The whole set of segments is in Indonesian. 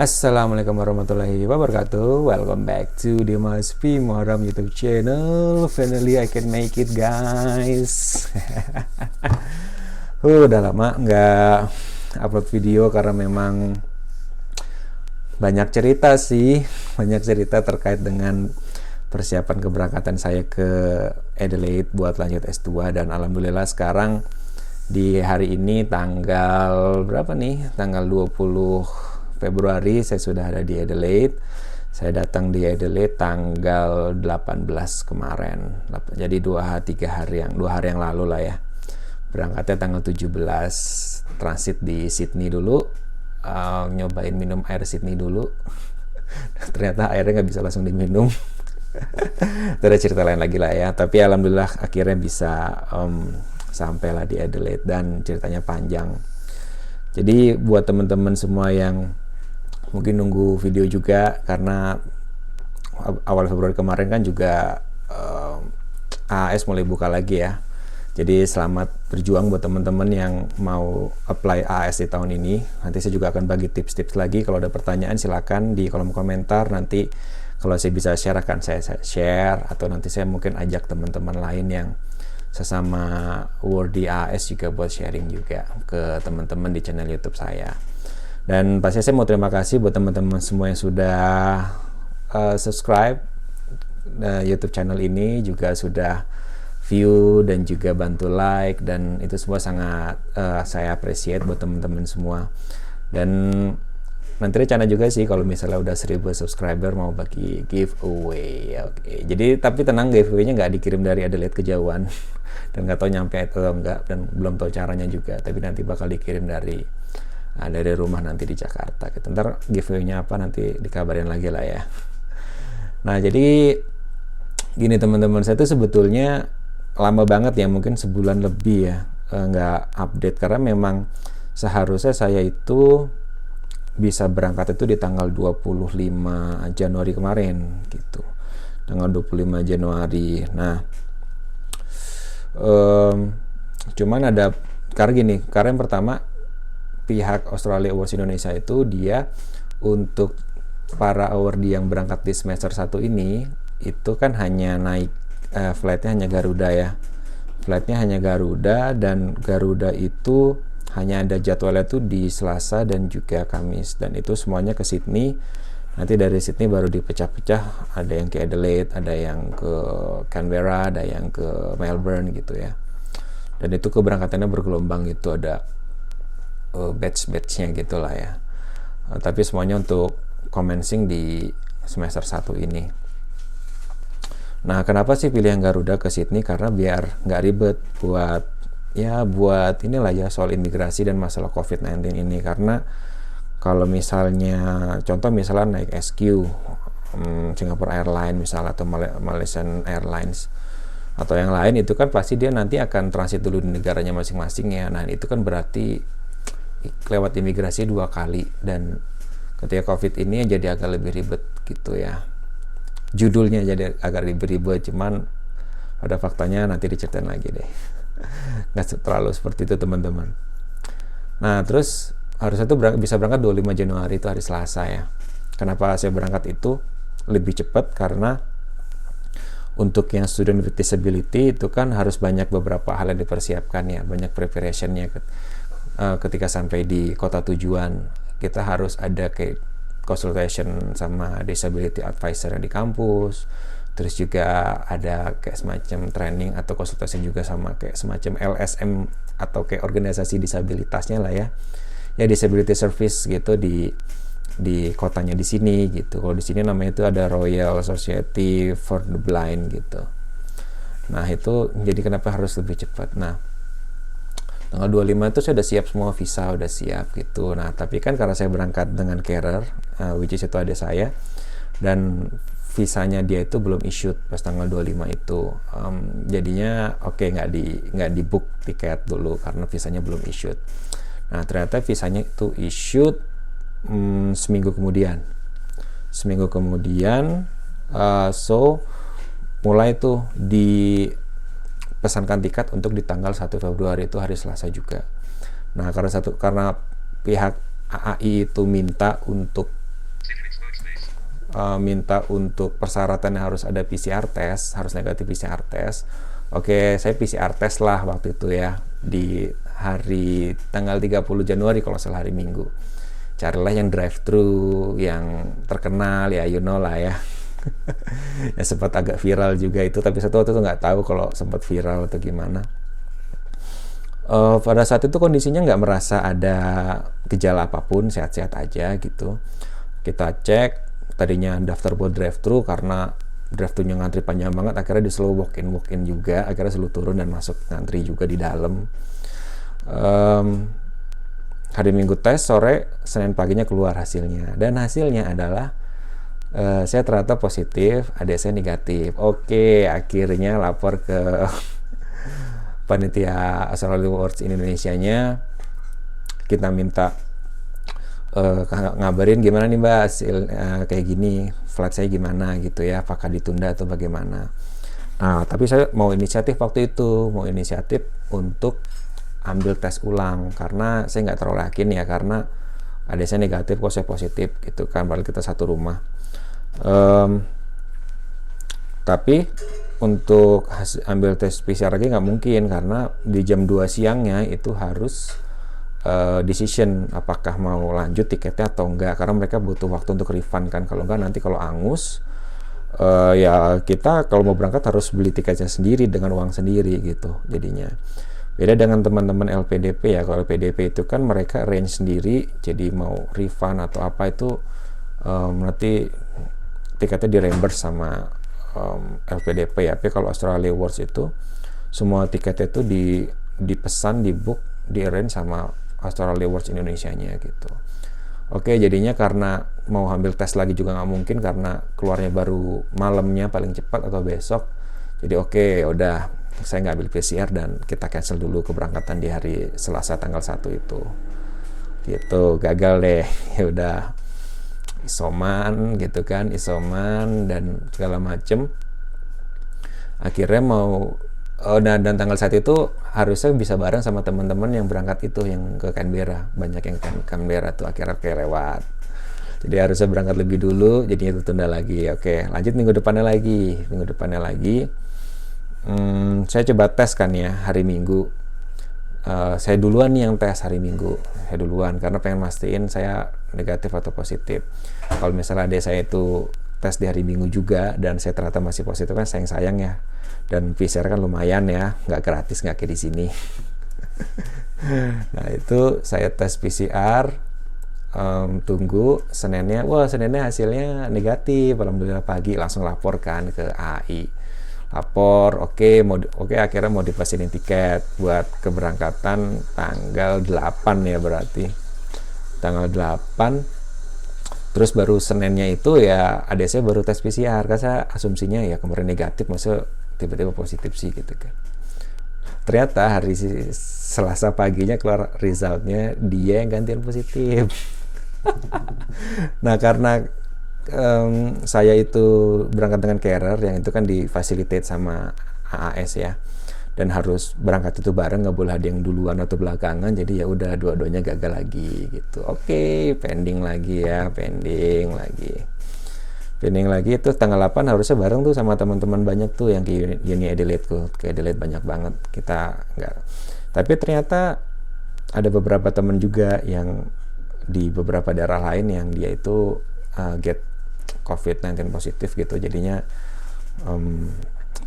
Assalamualaikum warahmatullahi wabarakatuh. Welcome back to Dimas P Muharram YouTube channel. Finally I can make it guys. Uh, Udah lama nggak upload video karena memang banyak cerita sih. Banyak cerita terkait dengan persiapan keberangkatan saya ke Adelaide buat lanjut S2 Dan Alhamdulillah sekarang di hari ini tanggal berapa nih? Tanggal 20 Februari saya sudah ada di Adelaide. Saya datang di Adelaide tanggal 18 kemarin. Jadi dua tiga hari yang dua hari yang lalu lah ya. Berangkatnya tanggal 17 transit di Sydney dulu. Uh, nyobain minum air Sydney dulu. Ternyata airnya nggak bisa langsung diminum. Itu ada cerita lain lagi lah ya. Tapi alhamdulillah akhirnya bisa um, sampai lah di Adelaide dan ceritanya panjang. Jadi buat teman-teman semua yang mungkin nunggu video juga karena awal Februari kemarin kan juga uh, eh, AS mulai buka lagi ya. Jadi selamat berjuang buat teman-teman yang mau apply AS di tahun ini. Nanti saya juga akan bagi tips-tips lagi. Kalau ada pertanyaan silakan di kolom komentar. Nanti kalau saya bisa share akan saya share atau nanti saya mungkin ajak teman-teman lain yang sesama Wordy AS juga buat sharing juga ke teman-teman di channel YouTube saya. Dan pasti saya mau terima kasih buat teman-teman semua yang sudah uh, subscribe uh, YouTube channel ini juga sudah view dan juga bantu like dan itu semua sangat uh, saya appreciate buat teman-teman semua. Dan nanti rencana juga sih kalau misalnya udah 1000 subscriber mau bagi giveaway. Oke. Jadi tapi tenang giveaway-nya nggak dikirim dari Adelaide kejauhan dan nggak tahu nyampe atau enggak dan belum tahu caranya juga. Tapi nanti bakal dikirim dari nah, dari rumah nanti di Jakarta gitu. ntar giveaway-nya apa nanti dikabarin lagi lah ya. Nah jadi gini teman-teman. Saya tuh sebetulnya lama banget ya mungkin sebulan lebih ya eh, nggak update. Karena memang seharusnya saya itu bisa berangkat itu di tanggal 25 Januari kemarin gitu. Tanggal 25 Januari. Nah um, cuman ada karena gini karena yang pertama pihak Australia Awards Indonesia itu dia untuk para award yang berangkat di semester 1 ini itu kan hanya naik uh, flightnya hanya Garuda ya. Flightnya hanya Garuda dan Garuda itu hanya ada jadwalnya tuh di Selasa dan juga Kamis. Dan itu semuanya ke Sydney. Nanti dari Sydney baru dipecah-pecah. Ada yang ke Adelaide ada yang ke Canberra ada yang ke Melbourne gitu ya. Dan itu keberangkatannya bergelombang itu ada uh, batch-batchnya gitulah ya. Uh, tapi semuanya untuk commencing di semester 1 ini. Nah kenapa sih pilih yang Garuda ke Sydney? Karena biar nggak ribet buat ya buat inilah ya soal imigrasi dan masalah COVID-19 ini. Karena kalau misalnya contoh misalnya naik SQ um, Singapore Airlines misalnya atau Malaysian Airlines atau yang lain itu kan pasti dia nanti akan transit dulu di negaranya masing-masing ya. Nah itu kan berarti lewat imigrasi dua kali. Dan ketika covid ini jadi agak lebih ribet gitu ya. Judulnya jadi agak lebih ribet cuman pada faktanya nanti diceritain lagi deh. Nggak terlalu seperti itu teman-teman. Nah terus harusnya tuh berang bisa berangkat 25 Januari itu hari Selasa ya. Kenapa saya berangkat itu? Lebih cepat karena untuk yang student with disability itu kan harus banyak beberapa hal yang dipersiapkan ya. Banyak preparationnya uh, ketika sampai di kota tujuan kita harus ada kayak consultation sama disability advisor di kampus. Terus juga ada kayak semacam training atau konsultasi juga sama kayak semacam LSM atau kayak organisasi disabilitasnya lah ya. Ya disability service gitu di di kotanya di sini gitu. Kalau di sini namanya itu ada Royal Society for the Blind gitu. Nah itu jadi kenapa harus lebih cepat. Nah tanggal 25 itu saya udah siap semua visa udah siap gitu. Nah tapi kan karena saya berangkat dengan carrier uh, which is itu ada saya dan visanya dia itu belum issued pas tanggal 25 itu. Um, jadinya oke okay, nggak di nggak di book tiket dulu karena visanya belum issued. Nah ternyata visanya itu issued um, seminggu kemudian. Seminggu kemudian uh, so mulai tuh di pesankan tiket untuk di tanggal 1 Februari itu hari Selasa juga. Nah, karena satu karena pihak AAI itu minta untuk uh, minta untuk persyaratannya harus ada PCR test, harus negatif PCR test. Oke, saya PCR test lah waktu itu ya di hari tanggal 30 Januari kalau salah hari Minggu. Carilah yang drive thru yang terkenal ya you know lah ya. ya sempat agak viral juga itu tapi satu waktu itu nggak tahu kalau sempat viral atau gimana. Uh, pada saat itu kondisinya nggak merasa ada gejala apa pun, sehat-sehat aja gitu. Kita cek, tadinya daftar buat drive thru karena drive thru ngantri panjang banget akhirnya disuruh walk in walk in juga akhirnya selalu turun dan masuk ngantri juga di dalam um, hari minggu tes sore senin paginya keluar hasilnya dan hasilnya adalah uh, saya ternyata positif ada saya negatif. Oke akhirnya lapor ke panitia Australia Awards Indonesia nya kita minta uh, ngabarin gimana nih mbak hasil uh, kayak gini flight saya gimana gitu ya apakah ditunda atau bagaimana. Nah tapi saya mau inisiatif waktu itu mau inisiatif untuk ambil tes ulang. Karena saya nggak terlalu yakin ya karena ada saya negatif kok saya positif gitu kan padahal kita satu rumah. Um, tapi untuk ambil tes PCR lagi nggak mungkin karena di jam 2 siangnya itu harus uh, decision apakah mau lanjut tiketnya atau enggak karena mereka butuh waktu untuk refund kan. Kalau enggak nanti kalau angus uh, ya kita kalau mau berangkat harus beli tiketnya sendiri dengan uang sendiri gitu jadinya beda dengan teman-teman LPDP ya kalau LPDP itu kan mereka range sendiri jadi mau refund atau apa itu um, nanti tiketnya di reimburse sama um, LPDP ya tapi kalau Australia Awards itu semua tiketnya itu di dipesan di book di arrange sama Australia Awards Indonesia-nya gitu. Oke, jadinya karena mau ambil tes lagi juga nggak mungkin karena keluarnya baru malamnya paling cepat atau besok. Jadi oke, udah saya nggak ambil PCR dan kita cancel dulu keberangkatan di hari Selasa tanggal 1 itu. Gitu, gagal deh. Ya udah isoman gitu kan, isoman dan segala macem. Akhirnya mau Oh, dan, dan tanggal saat itu harusnya bisa bareng sama teman-teman yang berangkat itu yang ke Canberra. Banyak yang ke Canberra tuh akhirnya kayak lewat. Jadi harusnya berangkat lebih dulu, jadinya itu tunda lagi. Oke, lanjut minggu depannya lagi. Minggu depannya lagi. Hmm, saya coba tes kan ya hari Minggu. Uh, saya duluan nih yang tes hari Minggu. Saya duluan karena pengen mastiin saya negatif atau positif. Kalau misalnya ada saya itu tes di hari Minggu juga dan saya ternyata masih positif kan sayang-sayang ya dan PCR kan lumayan ya nggak gratis nggak kayak di sini nah itu saya tes PCR um, tunggu Seninnya wah Seninnya hasilnya negatif alhamdulillah pagi langsung laporkan ke AI lapor oke okay, oke okay, akhirnya mau dipasilin tiket buat keberangkatan tanggal 8 ya berarti. Tanggal 8 terus baru Seninnya itu ya ada saya baru tes PCR karena asumsinya ya kemarin negatif masa tiba-tiba positif sih gitu kan. Ternyata hari Selasa paginya keluar resultnya dia yang gantian positif. Nah karena um, saya itu berangkat dengan carrier yang itu kan difasilitate sama AAS ya. Dan harus berangkat itu bareng nggak boleh ada yang duluan atau belakangan. Jadi ya udah dua-duanya gagal lagi gitu. Oke okay, pending lagi ya pending lagi. Pinning lagi itu tanggal 8 harusnya bareng tuh sama teman-teman banyak tuh yang ke Uni Adelaide tuh. Ke Adelaide banyak banget. Kita nggak. Tapi ternyata ada beberapa teman juga yang di beberapa daerah lain yang dia itu uh, get COVID-19 positif gitu jadinya um,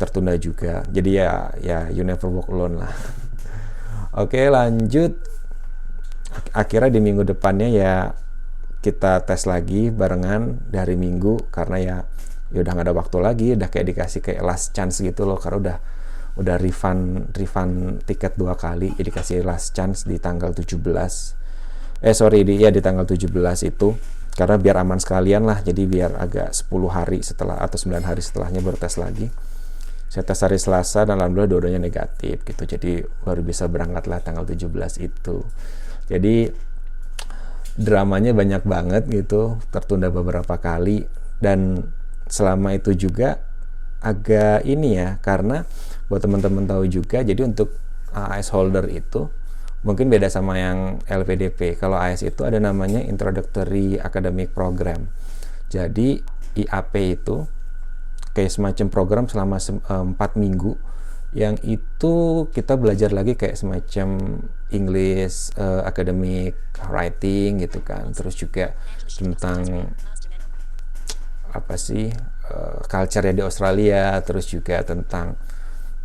tertunda juga. Jadi ya ya you never walk alone lah. Oke lanjut. Akhirnya di minggu depannya ya kita tes lagi barengan dari minggu karena ya ya udah nggak ada waktu lagi udah kayak dikasih kayak last chance gitu loh karena udah udah refund refund tiket dua kali jadi kasih last chance di tanggal 17 eh sorry di ya di tanggal 17 itu karena biar aman sekalian lah jadi biar agak 10 hari setelah atau 9 hari setelahnya baru tes lagi. Saya tes hari Selasa dan alhamdulillah dua-duanya negatif gitu. Jadi baru bisa berangkat lah tanggal 17 itu. Jadi dramanya banyak banget gitu tertunda beberapa kali. Dan selama itu juga agak ini ya karena buat teman-teman tahu juga jadi untuk AS holder itu mungkin beda sama yang LPDP kalau AS itu ada namanya Introductory Academic Program. Jadi IAP itu kayak semacam program selama eh, empat minggu yang itu kita belajar lagi kayak semacam English uh, academic writing gitu kan. Terus juga tentang apa sih uh, culture ya di Australia terus juga tentang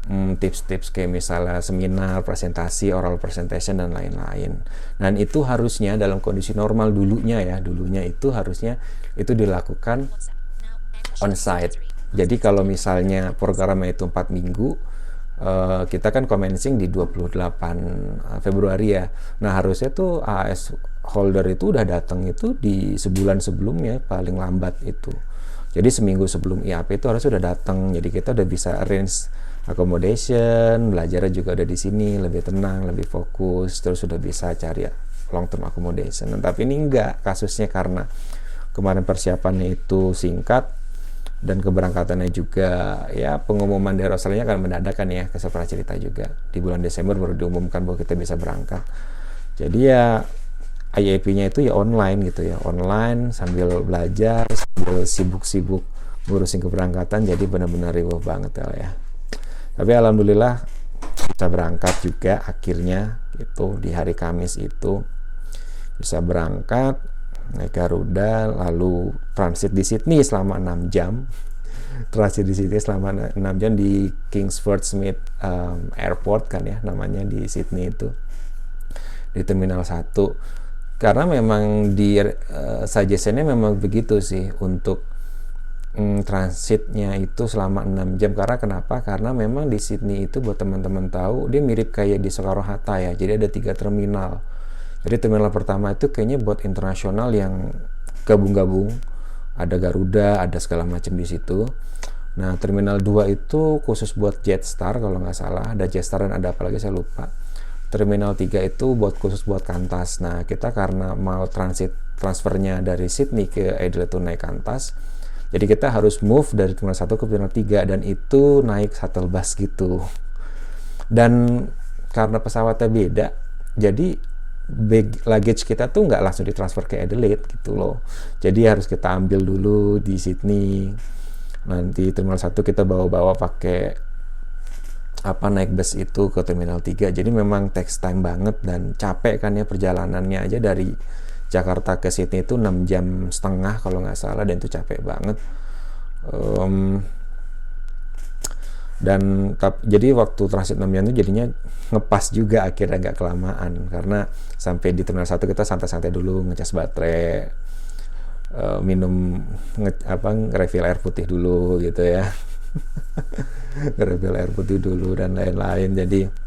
hmm, tips-tips kayak misalnya seminar, presentasi, oral presentation dan lain-lain. Dan itu harusnya dalam kondisi normal dulunya ya, dulunya itu harusnya itu dilakukan on site. Jadi kalau misalnya programnya itu 4 minggu, uh, kita kan commencing di 28 eh, Februari ya. Nah, harusnya tuh AS holder itu udah datang itu di sebulan sebelumnya paling lambat itu. Jadi seminggu sebelum IAP itu harus sudah datang. Jadi kita udah bisa arrange accommodation, belajarnya juga udah di sini, lebih tenang, lebih fokus, terus sudah bisa cari long term accommodation. Nah, tapi ini enggak kasusnya karena kemarin persiapannya itu singkat dan keberangkatannya juga ya pengumuman dari Australia kan mendadakan ya ke pernah cerita juga. Di bulan Desember baru diumumkan bahwa kita bisa berangkat. Jadi ya IAP-nya itu ya online gitu ya online sambil belajar sambil sibuk-sibuk ngurusin keberangkatan jadi benar-benar riuh banget ya tapi alhamdulillah bisa berangkat juga akhirnya itu di hari Kamis itu bisa berangkat naik Garuda lalu transit di Sydney selama 6 jam. Transit di Sydney selama 6 jam di Kingsford Smith um, Airport kan ya namanya di Sydney itu. Di Terminal 1 karena memang di uh, suggestionnya memang begitu sih untuk mm, transitnya itu selama 6 jam. Karena kenapa? Karena memang di Sydney itu buat teman-teman tahu dia mirip kayak di Soekarno Hatta ya. Jadi ada tiga terminal. Jadi terminal pertama itu kayaknya buat internasional yang gabung-gabung. Ada Garuda ada segala macam di situ. Nah terminal 2 itu khusus buat Jetstar kalau nggak salah. Ada Jetstar dan ada apa lagi? Saya lupa. Terminal 3 itu buat khusus buat Kantas nah kita karena mau transit transfernya dari Sydney ke Adelaide naik Kantas jadi kita harus move dari terminal 1 ke terminal 3 dan itu naik shuttle bus gitu. Dan karena pesawatnya beda, jadi bag, luggage kita tuh nggak langsung ditransfer ke Adelaide gitu loh. Jadi harus kita ambil dulu di Sydney. Nanti terminal 1 kita bawa-bawa pakai apa naik bus itu ke terminal 3. Jadi memang text time banget dan capek kan ya perjalanannya aja dari Jakarta ke Sydney itu 6 jam setengah kalau nggak salah dan itu capek banget. Um, dan tap, jadi waktu transit 6 jam itu jadinya ngepas juga akhirnya agak kelamaan karena sampai di terminal satu kita santai-santai dulu ngecas baterai uh, minum nge, apa refill air putih dulu gitu ya. Refill air putih dulu dan lain-lain. Jadi